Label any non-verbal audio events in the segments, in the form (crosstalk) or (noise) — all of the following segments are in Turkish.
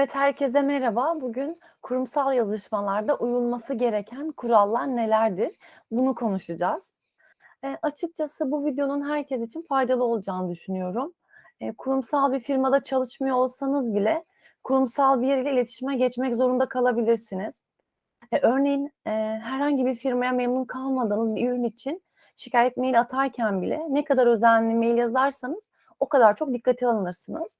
Evet, herkese merhaba. Bugün kurumsal yazışmalarda uyulması gereken kurallar nelerdir? Bunu konuşacağız. Eee, açıkçası bu videonun herkes için faydalı olacağını düşünüyorum. Eee, kurumsal bir firmada çalışmıyor olsanız bile kurumsal bir yer ile iletişime geçmek zorunda kalabilirsiniz. E, örneğin, eee, herhangi bir firmaya memnun kalmadığınız bir ürün için şikâyet maili atarken bile ne kadar özenli mail yazarsanız o kadar çok dikkate alınırsınız.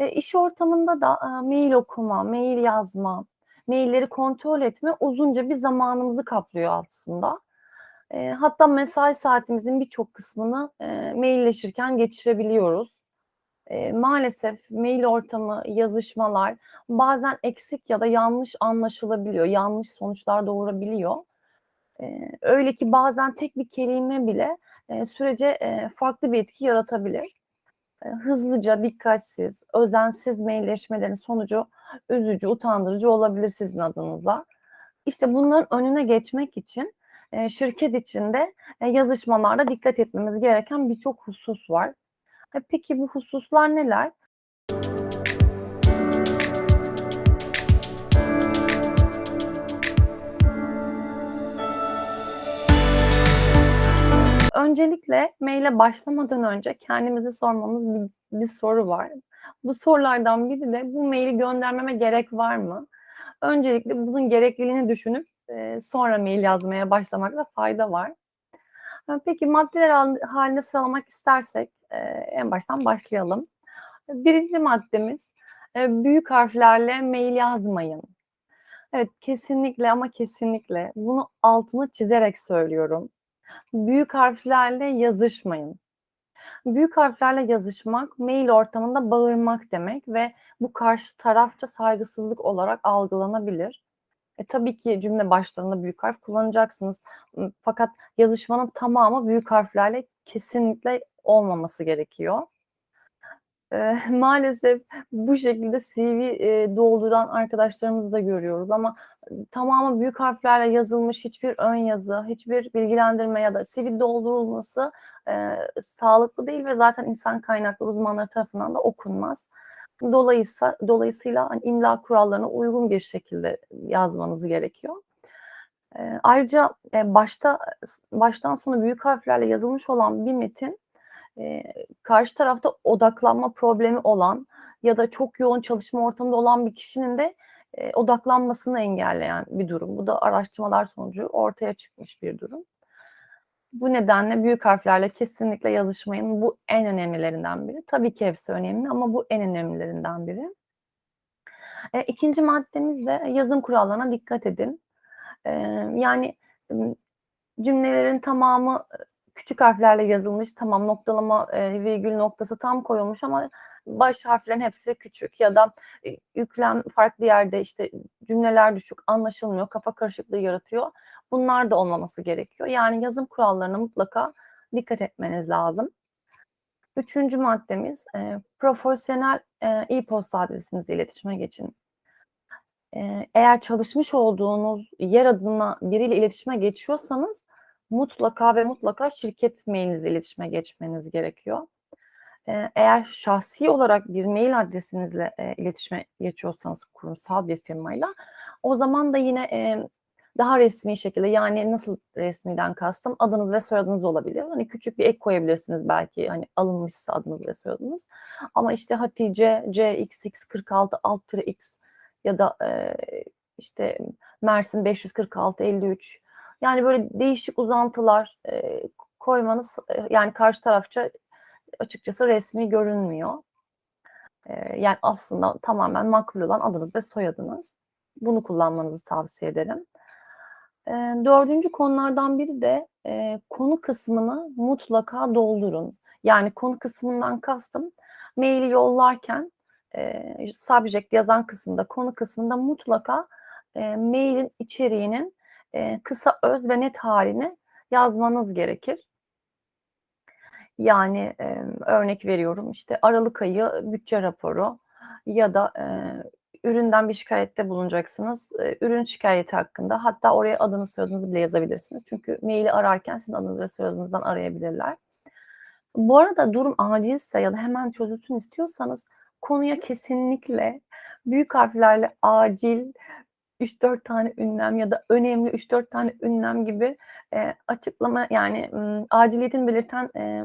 Eee, iş ortamında da, aaa, mail okuma, mail yazma, mailleri kontrol etme uzunca bir zamanımızı kaplıyor aslında. Eee, hatta mesai saatimizin birçok kısmını, eee, mailleşirken geçirebiliyoruz. Maalesef mail ortamı, yazışmalar bazen eksik ya da yanlış anlaşılabiliyor, yanlış sonuçlar doğurabiliyor. Öyle ki bazen tek bir kelime bile, sürece, farklı bir etki yaratabilir. Eee, hızlıca, dikkatsiz, özensiz mailleşmelerin sonucu üzücü, utandırıcı olabilir sizin adınıza. İşte bunların önüne geçmek için, eee, şirket içinde, eee, yazışmalarda dikkat etmemiz gereken birçok husus var. E, peki bu hususlar neler? Öncelikle maile başlamadan önce kendimize sormamız bir bir soru var. Bu sorulardan biri de bu maili göndermeme gerek var mı? Öncelikle bunun gerekliliğini düşünüp, eee, sonra mail yazmaya başlamakta fayda var. Ha, peki maddeler hal hâlinde sıralamak istersek, eee, en baştan başlayalım. 1'inci maddemiz, eee, büyük harflerle mail yazmayın. Evet, kesinlikle ama kesinlikle bunu altını çizerek söylüyorum. Büyük harflerle yazışmayın. Büyük harflerle yazışmak, mail ortamında bağırmak demek ve bu karşı tarafça saygısızlık olarak algılanabilir. E, tabii ki cümle başlarında büyük harf kullanacaksınız. Fakat yazışmanın tamamı büyük harflerle kesinlikle olmaması gerekiyor. Eee, maalesef bu şekilde CV, eee, dolduran arkadaşlarımızı da görüyoruz ama tamamı büyük harflerle yazılmış hiçbir ön yazı, hiçbir bilgilendirme ya da CV doldurulması, eee, sağlıklı değil ve zaten insan kaynakları uzmanları tarafından da okunmaz. Dolayısa dolayısıyla, hani, imla kurallarına uygun bir şekilde yazmanız gerekiyor. Eee, ayrıca, eee, başta baştan sona büyük harflerle yazılmış olan bir metin, eee, karşı tarafta odaklanma problemi olan ya da çok yoğun çalışma ortamında olan bir kişinin de, eee, odaklanmasını engelleyen bir durum. Bu da araştırmalar sonucu ortaya çıkmış bir durum. Bu nedenle büyük harflerle kesinlikle yazışmayın. Bu en önemlilerinden biri. Tabii ki hepsi önemli ama bu en önemlilerinden biri. Eee, 2'nci maddemiz de yazım kurallarına dikkat edin. Eee, yani, cümlelerin tamamı, küçük harflerle yazılmış, tamam noktalama, eee, virgül noktası tam koyulmuş ama baş harflerin hepsi küçük ya da, eee, yüklem farklı yerde, işte, cümleler düşük, anlaşılmıyor, kafa karışıklığı yaratıyor. Bunlar da olmaması gerekiyor. Yani yazım kurallarına mutlaka dikkat etmeniz lazım. 3'üncü maddemiz, eee, profesyonel, eee, e-posta adresinizle iletişime geçin. Eee, eğer çalışmış olduğunuz yer adına biriyle iletişime geçiyorsanız mutlaka ve mutlaka şirket mailinizle iletişime geçmeniz gerekiyor. Eee, eğer şahsi olarak bir mail adresinizle, eee, iletişime geçiyorsanız kurumsal bir firmayla o zaman da yine, emm, daha resmî şekilde, yani nasıl resmîden kastım adınız ve soyadınız olabilir. Hani, küçük bir ek koyabilirsiniz belki, hani, alınmışsa adınız ve soyadınız ama, işte, Hatice CXX46 alt-x ya da, eee, işte, Mersin 546 53 yani böyle değişik uzantılar, k koymanız, eee, yani karşı tarafça açıkçası resmî görünmüyor. Eee, yani aslında tamamen makbul olan adınız ve soyadınız. Bunu kullanmanızı tavsiye ederim. Eee, 4'üncü konulardan biri de, eee, konu kısmını mutlaka doldurun. Yani konu kısmından kastım maili yollarken, eee, subject yazan kısımda, konu kısmında mutlaka, eee, mailin içeriğinin, eee, kısa, öz ve net hâlini yazmanız gerekir. Yani, emm, örnek veriyorum, işte, aralık ayı bütçe raporu ya da, eee, üründen bir şikâyette bulunacaksınız. Eee, ürün şikâyeti hakkında hatta oraya adınızı, soyadınızı bile yazabilirsiniz. Çünkü maili ararken sizin adınız ve soyadınızdan arayabilirler. Bu arada durum acilse ya da hemen çözülsün istiyorsanız konuya kesinlikle Büyük harflerle acil, 3-4 tane ünlem ya da önemli 3-4 tane ünlem gibi, eee, açıklama yani, ımm, aciliyetini belirten, eee,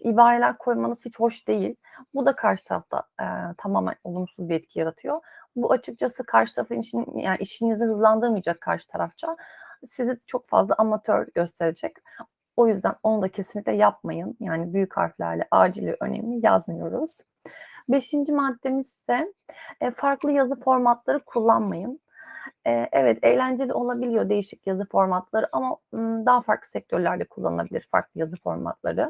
ibareler koymanız hiç hoş değil. Bu da karşı tarafta, eee, tamamen olumsuz bir etki yaratıyor. Bu açıkçası karşı tarafın işin yani işinizi hızlandırmayacak karşı tarafça. Sizi çok fazla amatör gösterecek. O yüzden onu da kesinlikle yapmayın. Yani büyük harflerle acil ve önemli yazmıyoruz. 5'inci maddemizse, eee, farklı yazı formatları kullanmayın. Evet, eğlenceli olabiliyor değişik yazı formatları ama, daha farklı sektörlerde kullanılabilir farklı yazı formatları.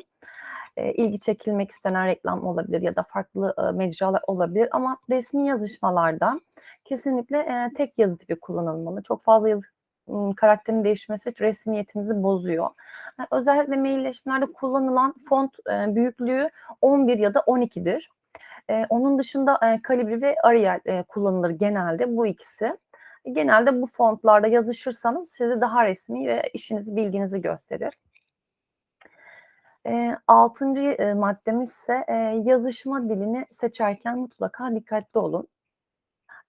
Eee, ilgi çekilmek istenen reklam olabilir ya da farklı, mecralar olabilir ama resmî yazışmalarda kesinlikle, tek yazı tipi kullanılmalı. Çok fazla yazı karakterin değişmesi resmiyetinizi bozuyor. Özellikle mailleşmelerde kullanılan font, büyüklüğü 11 ya da 12'dir. Eee, onun dışında, eee, Calibri ve Arial, kullanılır genelde bu ikisi. Genelde bu fontlarda yazışırsanız sizi daha resmî ve işinizi bildiğinizi gösterir. Eee, 6'ncı, eee, maddemizse, eee, yazışma dilini seçerken mutlaka dikkatli olun.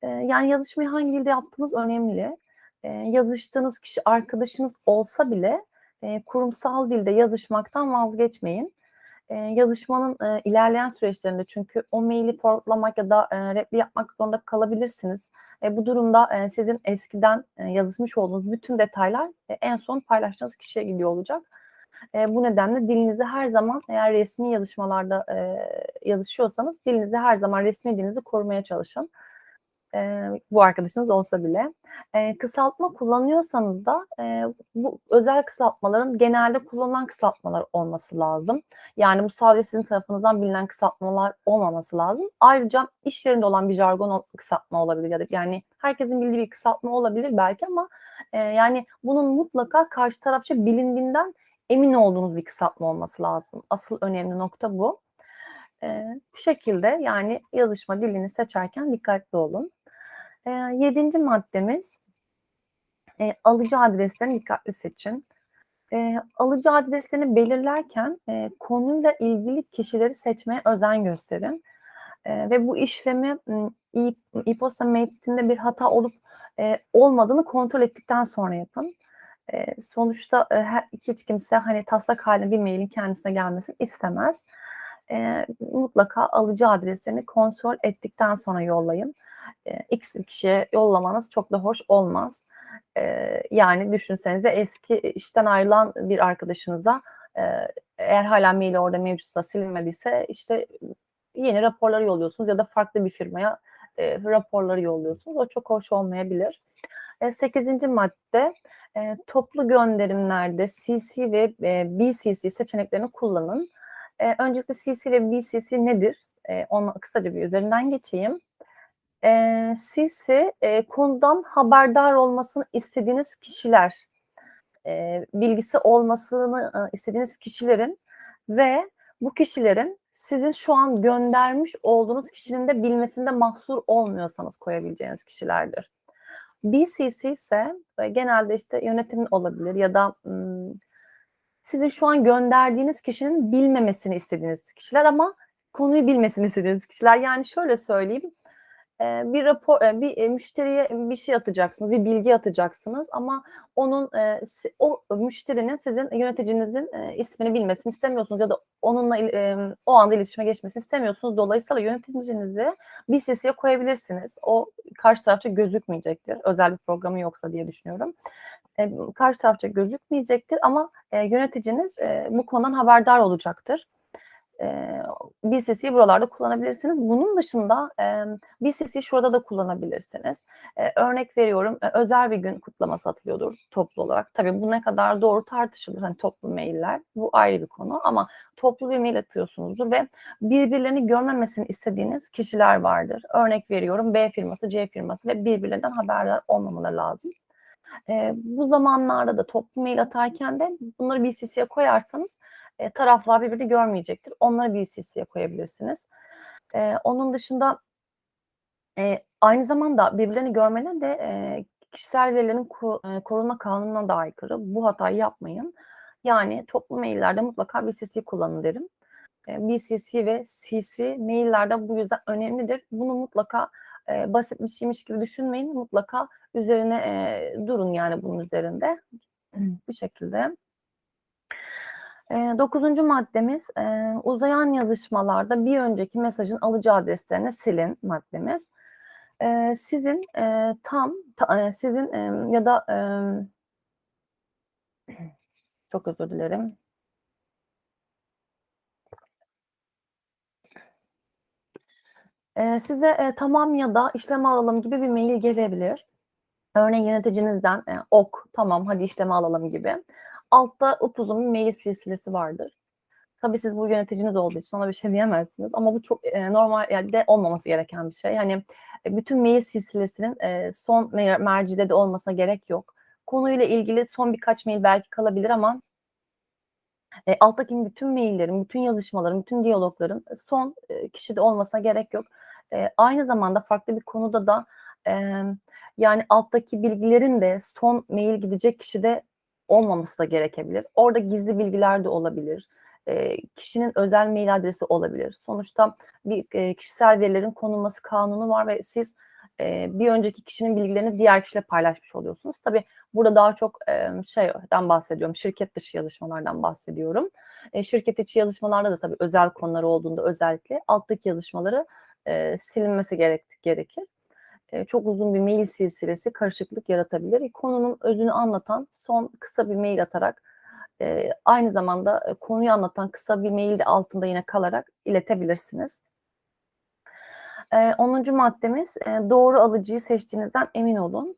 Eee, yani yazışmayı hangi dilde yaptığınız önemli. Eee, yazıştığınız kişi arkadaşınız olsa bile, eee, kurumsal dilde yazışmaktan vazgeçmeyin. Eee, yazışmanın, eee, ilerleyen süreçlerinde çünkü o maili forward'lamak ya da, eee, reply yapmak zorunda kalabilirsiniz. E, bu durumda, eee, sizin eskiden, eee, yazışmış olduğunuz bütün detaylar, eee, en son paylaştığınız kişiye gidiyor olacak. Eee, bu nedenle dilinizi her zaman eğer resmî yazışmalarda, eee, yazışıyorsanız dilinizi her zaman resmî dilinizi korumaya çalışın. Eee, bu arkadaşınız olsa bile. Eee, kısaltma kullanıyorsanız da, eee, bu özel kısaltmaların genelde kullanılan kısaltmalar olması lazım. Yani bu sadece sizin tarafınızdan bilinen kısaltmalar olmaması lazım. Ayrıca iş yerinde olan bir jargon kısaltma olabilir ya da yani herkesin bildiği bir kısaltma olabilir belki ama, eee, yani bunun mutlaka karşı tarafça bilindiğinden emin olduğunuz bir kısaltma olması lazım. Asıl önemli nokta bu. Eee, bu şekilde yani yazışma dilini seçerken dikkatli olun. Eee, 7'nci maddemiz eee, alıcı adreslerini dikkatli seçin. Eee, alıcı adreslerini belirlerken, eee, konuyla ilgili kişileri seçmeye özen gösterin, eee, ve bu işlemi, i e-posta metninde bir hata olup, eee, olmadığını kontrol ettikten sonra yapın. Eee, sonuçta, eee, her hiç kimse, hani, taslak hâlinde bir mailin kendisine gelmesini istemez. Eee, mutlaka alıcı adreslerini kontrol ettikten sonra yollayın. Eee, X kişiye yollamanız çok da hoş olmaz. Eee, yani düşünsenize eski işten ayrılan bir arkadaşınıza, eee, eğer hâlâ maili orada mevcutsa silinmediyse, işte, yeni raporları yolluyorsunuz ya da farklı bir firmaya, eee, raporları yolluyorsunuz. O çok hoş olmayabilir. Eee, 8'inci madde, eee, toplu gönderimlerde CC ve, eee, BCC seçeneklerini kullanın. Eee, öncelikle CC ve BCC nedir? Eee, onu kısaca bir üzerinden geçeyim. Eee, CC, eee, konudan haberdar olmasını istediğiniz kişiler, eee, bilgisi olmasını, ııı, istediğiniz kişilerin ve bu kişilerin sizin şu an göndermiş olduğunuz kişinin de bilmesinde mahsur olmuyorsanız koyabileceğiniz kişilerdir. BCC ise, genelde, işte, yönetimin olabilir ya da, ımm, sizin şu an gönderdiğiniz kişinin bilmemesini istediğiniz kişiler ama konuyu bilmesini istediğiniz kişiler. Yani şöyle söyleyeyim, bir rapor eee, bir, eee, müşteriye bir şey atacaksınız, bir bilgi atacaksınız ama onun, si o müşterinin sizin yöneticinizin, ismini bilmesini istemiyorsunuz ya da onunla o anda iletişime geçmesini istemiyorsunuz. Dolayısıyla yöneticinizi BCC'ye koyabilirsiniz. O karşı tarafça gözükmeyecektir, özel bir programı yoksa diye düşünüyorum. Karşı tarafça gözükmeyecektir ama, yöneticiniz, bu konudan haberdar olacaktır. Eee, BCC'yi buralarda kullanabilirsiniz. Bunun dışında, emm, BCC'yi şurada da kullanabilirsiniz. Örnek veriyorum, eee, özel bir gün kutlaması atılıyordur toplu olarak. Tabii bu ne kadar doğru tartışılır, hani, toplu mailler. Bu ayrı bir konu ama toplu bir mail atıyorsunuzdur ve birbirlerini görmemesini istediğiniz kişiler vardır. Örnek veriyorum, B firması, C firması ve birbirlerinden haberdar olmamaları lazım. Bu zamanlarda da toplu mail atarken de bunları BCC'ye koyarsanız, eee, taraflar birbirini görmeyecektir. Onları BCC'ye koyabilirsiniz. Eee, onun dışında eee, aynı zamanda birbirlerini görmeleri de, eee, kişisel verilerin ko eee, korunma kanununa da aykırı. Bu hatayı yapmayın. Yani toplu maillerde mutlaka BCC kullanın derim. Eee, BCC ve CC maillerde bu yüzden önemlidir. Bunu mutlaka, eee, basit bir şeymiş gibi düşünmeyin. Mutlaka üzerine, eee, durun yani bunun üzerinde. Bu şekilde. Eee, 9'uncu maddemiz, eee, uzayan yazışmalarda bir önceki mesajın alıcı adreslerini silin maddemiz. Eee, sizin, eee, tam ta eee, sizin, emm, ya da, emm (clears throat) çok özür dilerim. Eee, size, eee, tamam ya da işleme alalım gibi bir mail gelebilir. Örneğin yöneticinizden, eee, ok, tamam, hadi işleme alalım gibi. Altta upuzun mail silsilesi vardır. Tabii siz bu yöneticiniz olduğu için ona bir şey diyemezsiniz ama bu çok, eee, normalde olmaması gereken bir şey. Hani, eee, bütün mail silsilesinin, eee, son me mercide de olmasına gerek yok. Konuyla ilgili son birkaç mail belki kalabilir ama eee, alttaki bütün maillerin, bütün yazışmaların, bütün diyalogların son, eee, kişide olmasına gerek yok. Eee, aynı zamanda farklı bir konuda da, emm, yani alttaki bilgilerin de son mail gidecek kişide olmaması da gerekebilir. Orada gizli bilgiler de olabilir. Eee, kişinin özel mail adresi olabilir. Sonuçta bir, eee, kişisel verilerin konulması kanunu var ve siz, eee, bir önceki kişinin bilgilerini diğer kişiyle paylaşmış oluyorsunuz. Tabii burada daha çok, emm, şeyden bahsediyorum, şirket dışı yazışmalardan bahsediyorum. Eee, şirket içi yazışmalarda da tabii özel konular olduğunda özellikle alttaki yazışmaları, eee, silinmesi gerek gerekir. Eee, çok uzun bir mail silsilesi karışıklık yaratabilir. E, konunun özünü anlatan son kısa bir mail atarak, eee, aynı zamanda, eee, konuyu anlatan kısa bir mail de altında yine kalarak iletebilirsiniz. Eee, 10'uncu maddemiz, doğru alıcıyı seçtiğinizden emin olun.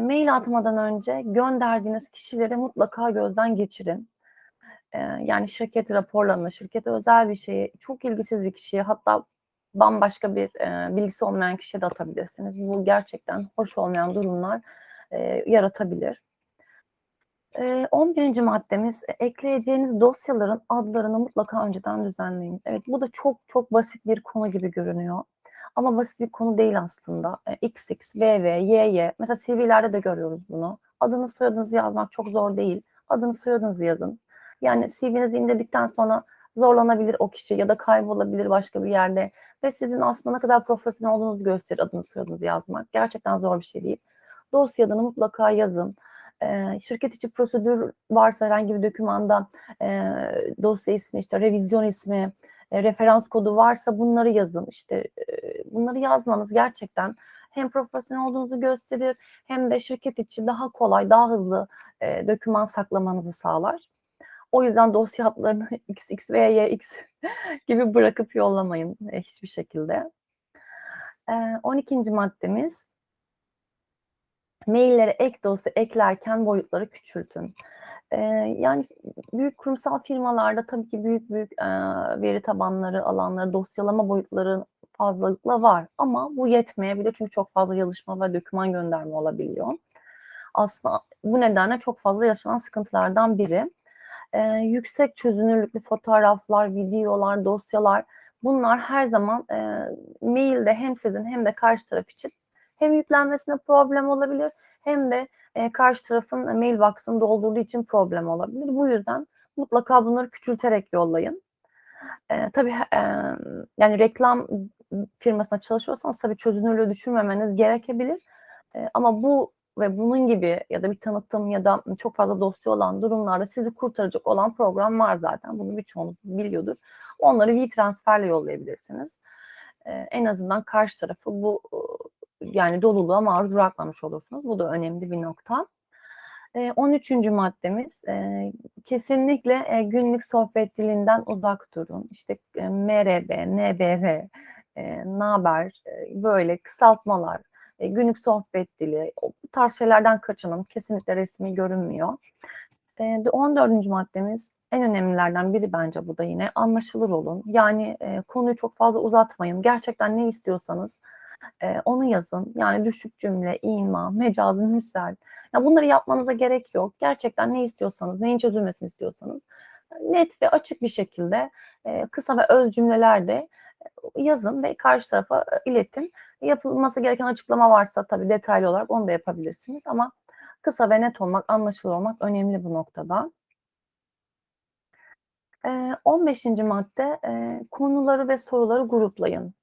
Mail atmadan önce gönderdiğiniz kişileri mutlaka gözden geçirin. Yani şirket raporlarını, şirkete özel bir şeyi, çok ilgisiz bir kişiye hatta bambaşka bir, eee, bilgisi olmayan kişiye de atabilirsiniz. Bu gerçekten hoş olmayan durumlar, eee, yaratabilir. Eee, 11'inci maddemiz, e ekleyeceğiniz dosyaların adlarını mutlaka önceden düzenleyin. Evet, bu da çok çok basit bir konu gibi görünüyor ama basit bir konu değil aslında. Eee, XX, VV, YY mesela CV'lerde de görüyoruz bunu. Adınızı, soyadınızı yazmak çok zor değil. Adınızı, soyadınızı yazın. Yani CV'nizi indirdikten sonra zorlanabilir o kişi ya da kaybolabilir başka bir yerde ve sizin aslında ne kadar profesyonel olduğunuzu gösterir adınızı, soyadınızı yazmak. Gerçekten zor bir şey değil. Dosya adını mutlaka yazın. Eee, şirket içi prosedür varsa herhangi bir dokümanda, eee, dosya ismi, işte revizyon ismi, eee, referans kodu varsa bunları yazın. İşte, eee, bunları yazmanız gerçekten hem profesyonel olduğunuzu gösterir hem de şirket içi daha kolay, daha hızlı, eee, doküman saklamanızı sağlar. O yüzden dosya adlarını XX, (laughs) VY, X (laughs) gibi bırakıp yollamayın, eee, hiçbir şekilde. Eee, 12'nci maddemiz maillere ek dosya eklerken boyutları küçültün. Eee, yani büyük kurumsal firmalarda tabii ki büyük büyük, eee, veri tabanları alanları, dosyalama boyutları fazlalıkla var ama bu yetmeyebilir çünkü çok fazla yazışma ve doküman gönderme olabiliyor. Aslında bu nedenle çok fazla yaşanan sıkıntılardan biri. Eee, yüksek çözünürlüklü fotoğraflar, videolar, dosyalar bunlar her zaman, eee, mailde hem sizin hem de karşı taraf için hem yüklenmesinde problem olabilir hem de, eee, karşı tarafın mailbox'ını doldurduğu için problem olabilir. Bu yüzden mutlaka bunları küçülterek yollayın. Eee, tabii, emm, yani reklam firmasında çalışıyorsanız tabii çözünürlüğü düşürmemeniz gerekebilir. Eee, ama bu ve bunun gibi ya da bir tanıtım ya da çok fazla dosya olan durumlarda sizi kurtaracak olan program var zaten. Bunu birçoğunuz biliyordur. Onları WeTransfer'le yollayabilirsiniz. Eee, en azından karşı tarafı bu, ııı, yani doluluğa maruz bırakmamış olursunuz. Bu da önemli bir nokta. Eee, 13'üncü maddemiz, eee, kesinlikle, eee, günlük sohbet dilinden uzak durun. İşte, MRB, NBR, naber, böyle kısaltmalar, eee, günlük sohbet dili, bu tarz şeylerden kaçının. Kesinlikle resmî görünmüyor. Ve 14'üncü maddemiz en önemlilerden biri bence bu da yine anlaşılır olun. Yani, eee, konuyu çok fazla uzatmayın. Gerçekten ne istiyorsanız, eee, onu yazın. Yani düşük cümle, ima, mecazi, mürsel ya bunları yapmanıza gerek yok. Gerçekten ne istiyorsanız, neyin çözülmesini istiyorsanız net ve açık bir şekilde, eee, kısa ve öz cümlelerde yazın ve karşı tarafa, iletin. Yapılması gereken açıklama varsa tabii detaylı olarak onu da yapabilirsiniz ama kısa ve net olmak, anlaşılır olmak önemli bu noktada. Eee, 15'inci madde, konuları ve soruları gruplayın.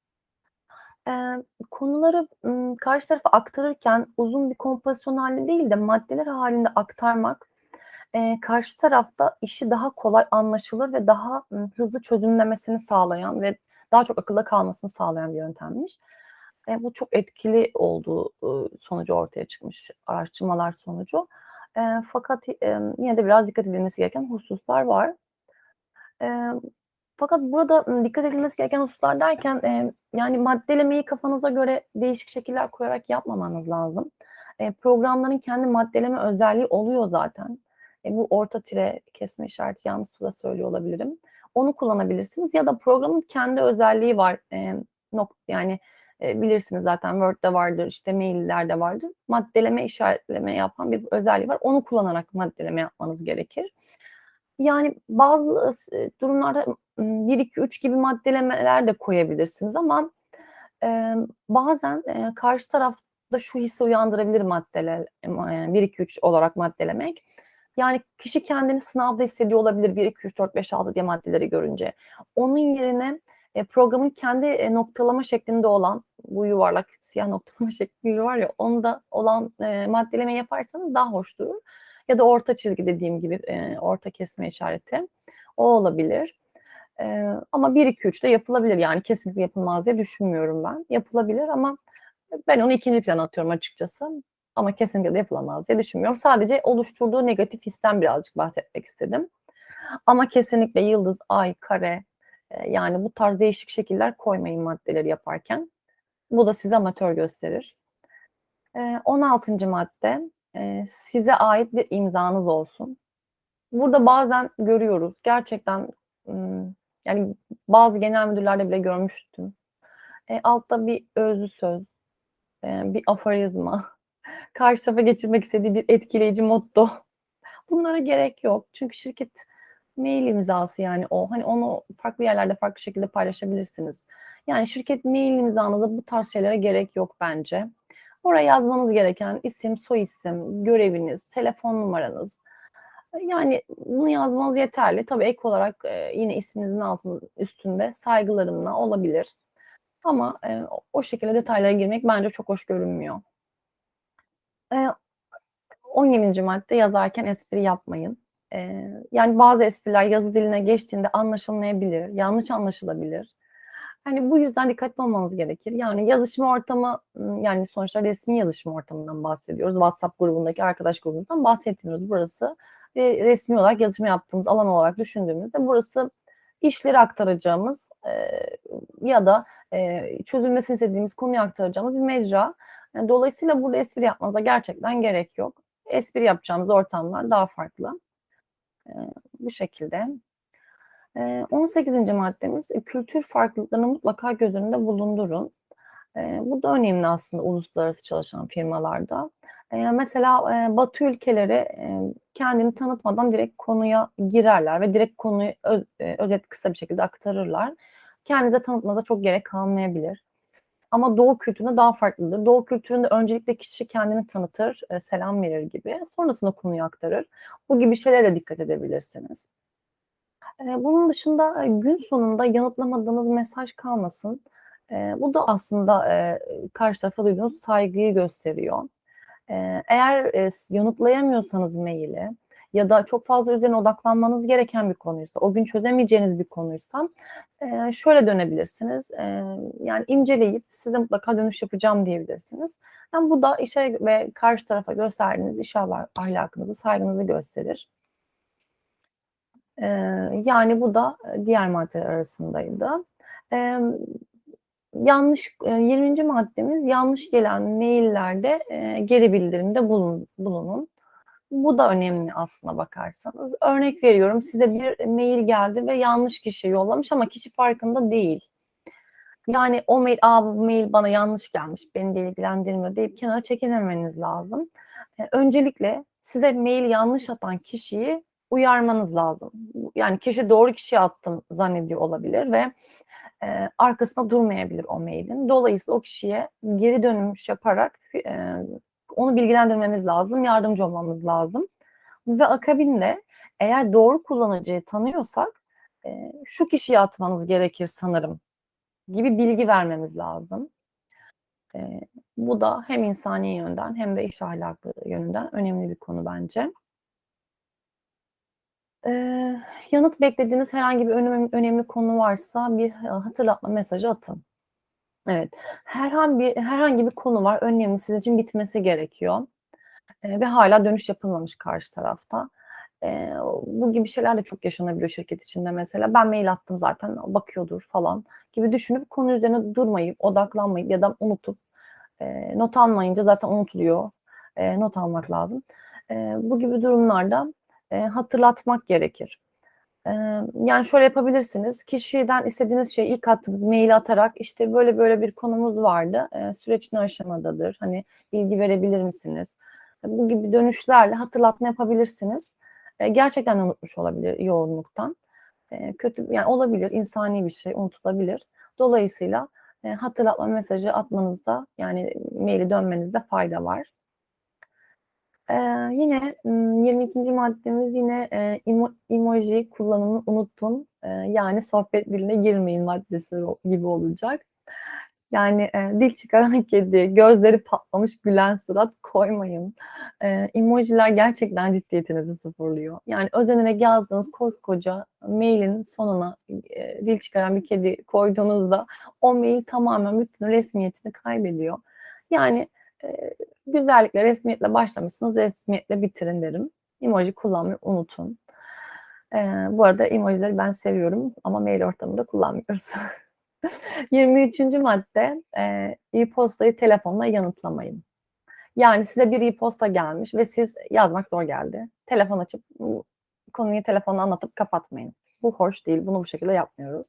Konuları, karşı tarafa aktarırken uzun bir kompozisyon hâlinde değil de maddeler hâlinde aktarmak, karşı tarafta işi daha kolay anlaşılır ve daha, hızlı çözümlemesini sağlayan ve daha çok akılda kalmasını sağlayan bir yöntemmiş. Eee, bu çok etkili olduğu, ııı, sonucu ortaya çıkmış araştırmalar sonucu. Eee, fakat, emm, yine de biraz dikkat edilmesi gereken hususlar var. Emm, fakat burada, dikkat edilmesi gereken hususlar derken, eee, yani maddelemeyi kafanıza göre değişik şekiller koyarak yapmamanız lazım. Eee, programların kendi maddeleme özelliği oluyor zaten. E, bu orta tire, kesme işareti yanlış da söylüyor olabilirim. Onu kullanabilirsiniz ya da programın kendi özelliği var. Emm, nok yani, eee, bilirsiniz zaten Word'de vardır, işte mail'lerde vardır. Maddeleme, işaretleme yapan bir özelliği var. Onu kullanarak maddeleme yapmanız gerekir. Yani bazı, ııı, s durumlarda, ımm, 1-2-3 gibi maddelemeler de koyabilirsiniz ama, bazen, eee, karşı tarafta şu hissi uyandırabilir maddele eee, 1-2-3 olarak maddelemek. Yani kişi kendini sınavda hissediyor olabilir 1-2-3-4-5-6 diye maddeleri görünce. Onun yerine, eee, programın kendi, eee, noktalama şeklinde olan, bu yuvarlak siyah noktalama (laughs) şekli var ya, onda olan, eee, maddelemeyi yaparsanız daha hoş durur. Ya da orta çizgi dediğim gibi, eee, orta kesme işareti. O olabilir. Eee, ama 1-2-3 de yapılabilir. Yani kesinlikle yapılmaz diye düşünmüyorum ben. Yapılabilir ama ben onu 2'nci plana atıyorum açıkçası. Ama kesinlikle de yapılamaz diye düşünmüyorum. Sadece oluşturduğu negatif histen birazcık bahsetmek istedim. Ama kesinlikle yıldız, ay, kare, yani bu tarz değişik şekiller koymayın maddeleri yaparken. Bu da sizi amatör gösterir. Eee, 16'ncı madde, size ait bir imzanız olsun. Burada bazen görüyoruz. Gerçekten, yani bazı genel müdürlerde bile görmüştüm. Altta bir özlü söz, bir aforizma, (laughs) karşı tarafa geçirmek istediği bir etkileyici motto. Bunlara gerek yok. Çünkü şirket mail imzası yani o. Hani onu farklı yerlerde farklı şekilde paylaşabilirsiniz. Yani şirket mail imzanızda bu tarz şeylere gerek yok bence. Oraya yazmanız gereken isim, soyisim, göreviniz, telefon numaranız. Yani bunu yazmanız yeterli. Tabii ek olarak, eee, yine isminizin altın üstünde saygılarımla olabilir. Ama, eee, o şekilde detaylara girmek bence çok hoş görünmüyor. Eee, 17'nci madde yazarken espri yapmayın. Eee, yani bazı espriler yazı diline geçtiğinde anlaşılmayabilir, yanlış anlaşılabilir. Hani bu yüzden dikkatli olmanız gerekir. Yani yazışma ortamı, ımm, yani sonuçta resmî yazışma ortamından bahsediyoruz. WhatsApp grubundaki arkadaş grubundan bahsetmiyoruz. Burası, eee, resmî olarak yazışma yaptığımız alan olarak düşündüğümüzde burası işleri aktaracağımız, ya da, eee, çözülmesini istediğimiz konuyu aktaracağımız bir mecra. Dolayısıyla burada espri yapmanıza gerçekten gerek yok. Espri yapacağımız ortamlar daha farklı. Bu şekilde. Eee, 18'inci maddemiz, eee, kültür farklılıklarını mutlaka göz önünde bulundurun. Bu da önemli aslında uluslararası çalışan firmalarda. Mesela, Batı ülkeleri, kendini tanıtmadan direkt konuya girerler ve direkt konuyu eee, özet kısa bir şekilde aktarırlar. Kendinizi tanıtmanıza çok gerek kalmayabilir. Ama Doğu kültüründe daha farklıdır. Doğu kültüründe öncelikle kişi kendini tanıtır, eee, selam verir gibi. Sonrasında konuyu aktarır. Bu gibi şeylere dikkat edebilirsiniz. Eee, bunun dışında, eee, gün sonunda yanıtlamadığınız mesaj kalmasın. Eee, bu da aslında, eee, karşı tarafa duyduğunuz saygıyı gösteriyor. Eee, eğer, s yanıtlayamıyorsanız mail'i ya da çok fazla üzerine odaklanmanız gereken bir konuysa, o gün çözemeyeceğiniz bir konuysa, eee, şöyle dönebilirsiniz. Eee, yani inceleyip size mutlaka dönüş yapacağım diyebilirsiniz. Yani bu da işe ve karşı tarafa gösterdiğiniz iş ala ahlakınızı, saygınızı gösterir. Eee, yani bu da, eee, diğer maddeler arasındaydı. Emm, yanlış, eee, 20'nci maddemiz yanlış gelen mail'lerde, eee, geri bildirimde bulun bulunun. Bu da önemli aslına bakarsanız. Örnek veriyorum, size bir mail geldi ve yanlış kişiye yollamış ama kişi farkında değil. Yani o mail, "A, bu mail bana yanlış gelmiş, beni de ilgilendirmiyor." deyip kenara çekilmemeniz lazım. Eee, öncelikle size mail yanlış atan kişiyi uyarmanız lazım. Yani kişi doğru kişiye attım zannediyor olabilir ve, eee, arkasında durmayabilir o mail'in. Dolayısıyla o kişiye geri dönüş yaparak, eee, onu bilgilendirmemiz lazım, yardımcı olmamız lazım ve akabinde eğer doğru kullanıcıyı tanıyorsak, eee, "Şu kişiye atmanız gerekir sanırım." gibi bilgi vermemiz lazım. Eee, bu da hem insani yönden hem de iş ahlakı yönünden önemli bir konu bence. Eee, yanıt beklediğiniz herhangi bir önem önemli konu varsa bir ha hatırlatma mesajı atın. Evet, herhangi herhangi bir konu var, önemli, sizin için bitmesi gerekiyor, eee, ve hâlâ dönüş yapılmamış karşı tarafta. Eee, bu gibi şeyler de çok yaşanabiliyor şirket içinde mesela. Ben mail attım zaten, bakıyordur falan gibi düşünüp konu üzerine durmayıp, odaklanmayıp ya da unutup, eee, not almayınca zaten unutuluyor. Eee, not almak lazım. Eee, bu gibi durumlarda, eee, hatırlatmak gerekir. Yani şöyle yapabilirsiniz, kişiden istediğiniz şeyi ilk attığınız mail'i atarak, işte, böyle böyle bir konumuz vardı, süreç ne aşamadadır, hani, bilgi verebilir misiniz? Bu gibi dönüşlerle hatırlatma yapabilirsiniz. Gerçekten unutmuş olabilir yoğunluktan. Kötü yani olabilir, insani bir şey, unutulabilir. Dolayısıyla, hatırlatma mesajı atmanızda, yani mail'i dönmenizde fayda var. Eee, yine, ımm, 22'nci maddemiz yine, emo emoji kullanımını unutun, eee, yani sohbet diline girmeyin maddesi gibi olacak. Yani, eee, dil çıkaran (laughs) kedi, gözleri patlamış gülen surat koymayın. Eee, emojiler gerçekten ciddiyetinizi sıfırlıyor. Yani özenerek yazdığınız koskoca mail'in sonuna, eee, dil çıkaran bir kedi koyduğunuzda o mail tamamen bütün resmiyetini kaybediyor. Yani, eee, güzellikle, resmiyetle başlamışsınız, resmiyetle bitirin derim. Emoji kullanmayı unutun. Eee, bu arada emojileri ben seviyorum ama mail ortamında kullanmıyoruz. (laughs) 23'üncü madde, eee, e-postayı telefonla yanıtlamayın. Yani size bir e-posta gelmiş ve siz yazmak zor geldi. Telefon açıp konuyu telefonla anlatıp kapatmayın. Bu hoş değil, bunu bu şekilde yapmıyoruz.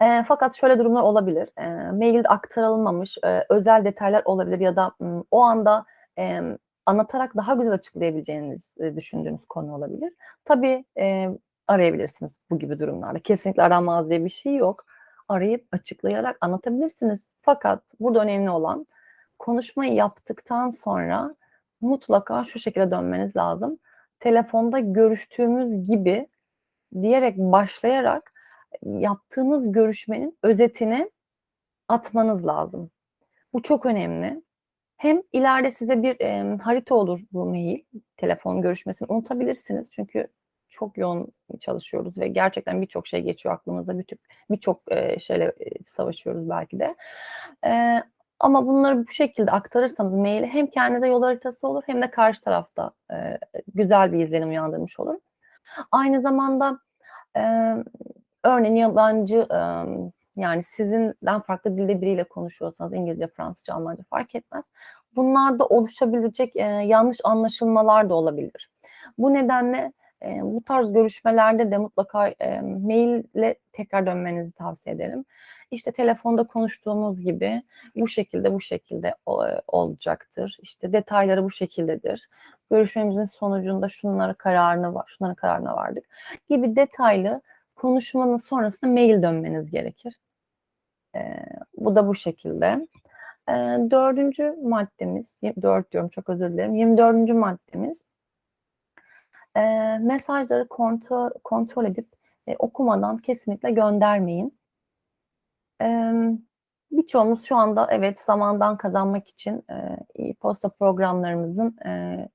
Eee, fakat şöyle durumlar olabilir. Eee, mailde aktarılmamış, eee, özel detaylar olabilir ya da, ımm, o anda, emm, anlatarak daha güzel açıklayabileceğiniz, eee, düşündüğünüz konu olabilir. Tabii, eee, arayabilirsiniz bu gibi durumlarda. Kesinlikle aranmaz diye bir şey yok. Arayıp açıklayarak anlatabilirsiniz. Fakat burada önemli olan konuşmayı yaptıktan sonra mutlaka şu şekilde dönmeniz lazım. "Telefonda görüştüğümüz gibi" diyerek başlayarak yaptığınız görüşmenin özetini atmanız lazım. Bu çok önemli. Hem ileride size bir, emm, harita olur bu mail, telefon görüşmesini unutabilirsiniz. Çünkü çok yoğun çalışıyoruz ve gerçekten birçok şey geçiyor aklımızda. Birçok birçok, eee, şeyle, eee, savaşıyoruz belki de. Eee, ama bunları bu şekilde aktarırsanız mail'i hem kendinize yol haritası olur hem de karşı tarafta, eee, güzel bir izlenim uyandırmış olur. Aynı zamanda, emm, örneğin yabancı, yani sizinden farklı dilde biriyle konuşuyorsanız İngilizce, Fransızca, Almanca fark etmez. Bunlarda oluşabilecek, yanlış anlaşılmalar da olabilir. Bu nedenle, bu tarz görüşmelerde de mutlaka, emm, mail'le tekrar dönmenizi tavsiye ederim. İşte, telefonda konuştuğumuz gibi bu şekilde, bu şekilde, olacaktır. İşte, detayları bu şekildedir. Görüşmemizin sonucunda şunlara kararına va şunların kararına vardık gibi detaylı konuşmanın sonrasında mail dönmeniz gerekir. Eee, bu da bu şekilde. Eee, 4'üncü maddemiz, 4 diyorum çok özür dilerim. 24'üncü maddemiz eee, mesajları kontrol kontrol edip, eee, okumadan kesinlikle göndermeyin. Emm, birçoğumuz şu anda evet, zamandan kazanmak için, eee, e-posta programlarımızın, eee,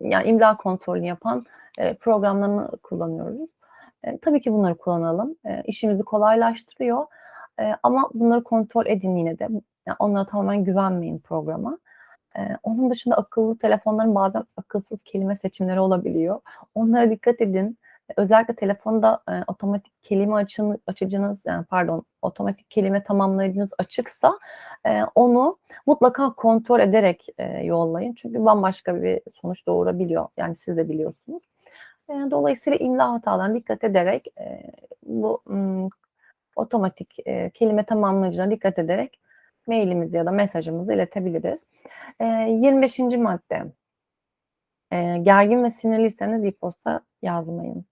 yani imla kontrolünü yapan, eee, programlarını kullanıyoruz. Eee, tabii ki bunları kullanalım. Eee, işimizi kolaylaştırıyor, eee, ama bunları kontrol edin yine de. Ya, onlara tamamen güvenmeyin programa. Eee, onun dışında akıllı telefonların bazen akılsız kelime seçimleri olabiliyor. Onlara dikkat edin. Özellikle telefonda, eee, otomatik kelime açını açıcınız, yani pardon, otomatik kelime tamamlayıcınız açıksa, eee, onu mutlaka kontrol ederek, eee, yollayın. Çünkü bambaşka bir sonuç doğurabiliyor. Yani siz de biliyorsunuz. Dolayısıyla imla hatalarına dikkat ederek, bu, otomatik, kelime tamamlayıcılarına dikkat ederek mail'imizi ya da mesajımızı iletebiliriz. Eee, 25'inci madde. Gergin ve sinirliyseniz e-posta yazmayın.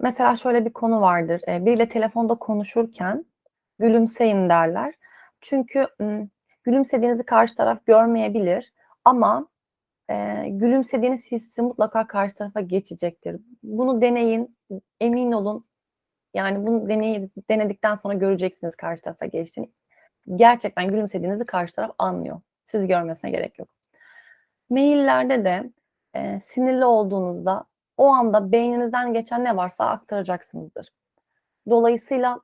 Mesela şöyle bir konu vardır. Biriyle telefonda konuşurken gülümseyin derler. Çünkü, gülümsediğinizi karşı taraf görmeyebilir ama, eee, gülümsediğiniz hissi mutlaka karşı tarafa geçecektir. Bunu deneyin, emin olun. Yani bunu deneyi denedikten sonra göreceksiniz karşı tarafa geçtiğini. gerçekten gülümsediğinizi karşı taraf anlıyor. Sizi görmesine gerek yok. Maillerde de, eee, sinirli olduğunuzda o anda beyninizden geçen ne varsa aktaracaksınızdır. Dolayısıyla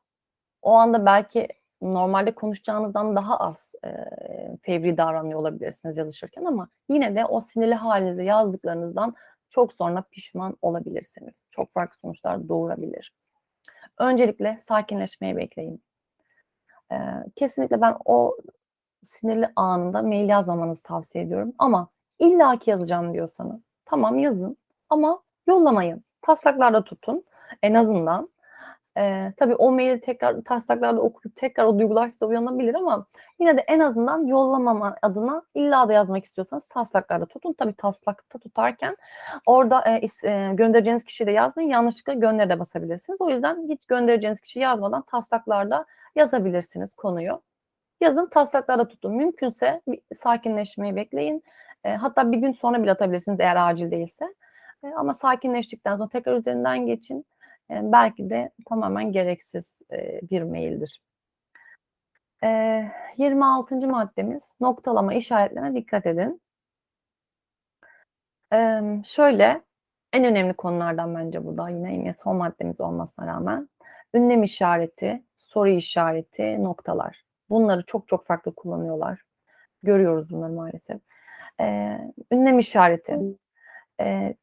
o anda belki normalde konuşacağınızdan daha az, eee, fevri davranıyor olabilirsiniz yazışırken ama yine de o sinirli hâlinizde yazdıklarınızdan çok sonra pişman olabilirsiniz. Çok farklı sonuçlar doğurabilir. Öncelikle sakinleşmeyi bekleyin. Eee, kesinlikle ben o sinirli anında mail yazmamanızı tavsiye ediyorum ama illaki yazacağım diyorsanız tamam yazın ama yollamayın. Taslaklarda tutun en azından. Eee, tabii o maili tekrar taslaklarda okuyup tekrar o duygular sizde uyanabilir ama yine de en azından yollamama adına illa da yazmak istiyorsanız taslaklarda tutun. Tabii taslakta tutarken orada, is eee, göndereceğiniz kişiyi de yazmayın. Yanlışlıkla göndere de basabilirsiniz. O yüzden hiç göndereceğiniz kişiyi yazmadan taslaklarda yazabilirsiniz konuyu. Yazın, taslaklarda tutun. Mümkünse bir sakinleşmeyi bekleyin. Eee, hatta 1 gün sonra bile atabilirsiniz eğer acil değilse. Eee, ama sakinleştikten sonra tekrar üzerinden geçin. Belki de tamamen gereksiz, bir maildir. Eee, 26. maddemiz noktalama işaretlerine dikkat edin. Şöyle, en önemli konulardan bence bu da yine yine son maddemiz olmasına rağmen ünlem işareti, soru işareti, noktalar. Bunları çok çok farklı kullanıyorlar. Görüyoruz bunları maalesef. Eee, ünlem işareti, eee,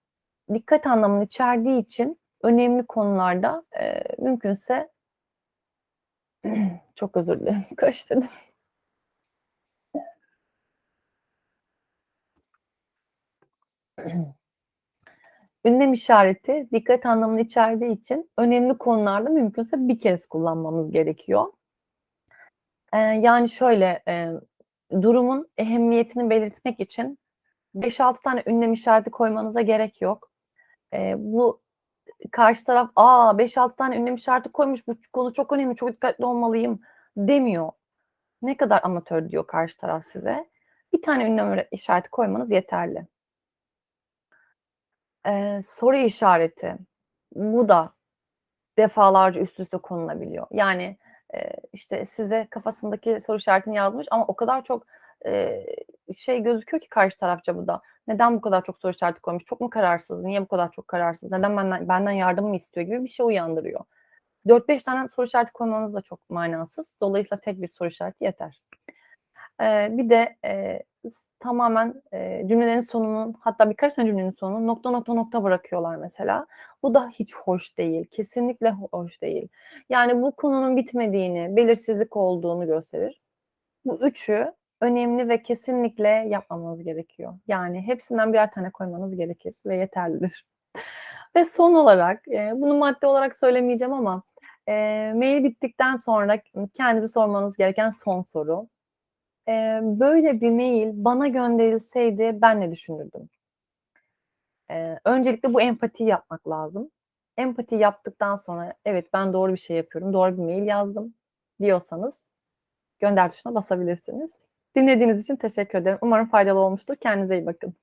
dikkat anlamını içerdiği için önemli konularda, eee, mümkünse (clears throat) Çok özür dilerim, (laughs) karıştırdım. (clears throat) Ünlem işareti dikkat anlamını içerdiği için önemli konularda mümkünse bir kez kullanmamız gerekiyor. Eee, yani şöyle, eee, durumun ehemmiyetini belirtmek için 5-6 tane ünlem işareti koymanıza gerek yok. Eee, bu karşı taraf, "A, 5-6 tane ünlem işareti koymuş, bu konu çok önemli, çok dikkatli olmalıyım." demiyor. Ne kadar amatör diyor karşı taraf size. 1 tane ünlem işareti koymanız yeterli. Eee, soru işareti. Bu da defalarca üst üste konulabiliyor. Yani, eee, işte, size kafasındaki soru işaretini yazmış ama o kadar çok, şey gözüküyor ki karşı tarafça bu da. Neden bu kadar çok soru işareti koymuş? Çok mu kararsız? Niye bu kadar çok kararsız? Neden benden benden yardım mı istiyor gibi bir şey uyandırıyor. 4-5 tane soru işareti koymanız da çok manasız. Dolayısıyla tek bir soru işareti yeter. Eee, bir de, s tamamen, eee, cümlelerin sonunu hatta birkaç tane cümlenin sonunu nokta, nokta, nokta bırakıyorlar mesela. Bu da hiç hoş değil. Kesinlikle ho hoş değil. Yani bu konunun bitmediğini, belirsizlik olduğunu gösterir. Bu üçü önemli ve kesinlikle yapmamanız gerekiyor. Yani hepsinden birer tane koymanız gerekir ve yeterlidir. Ve son olarak, eee, bunu madde olarak söylemeyeceğim ama, eee, mail bittikten sonra ı kendinize sormanız gereken son soru. Eee, böyle bir mail bana gönderilseydi ben ne düşünürdüm? Eee, öncelikle bu empatiyi yapmak lazım. Empati yaptıktan sonra, "Evet, ben doğru bir şey yapıyorum, doğru bir mail yazdım." diyorsanız gönder tuşuna basabilirsiniz. Dinlediğiniz için teşekkür ederim. Umarım faydalı olmuştur. Kendinize iyi bakın.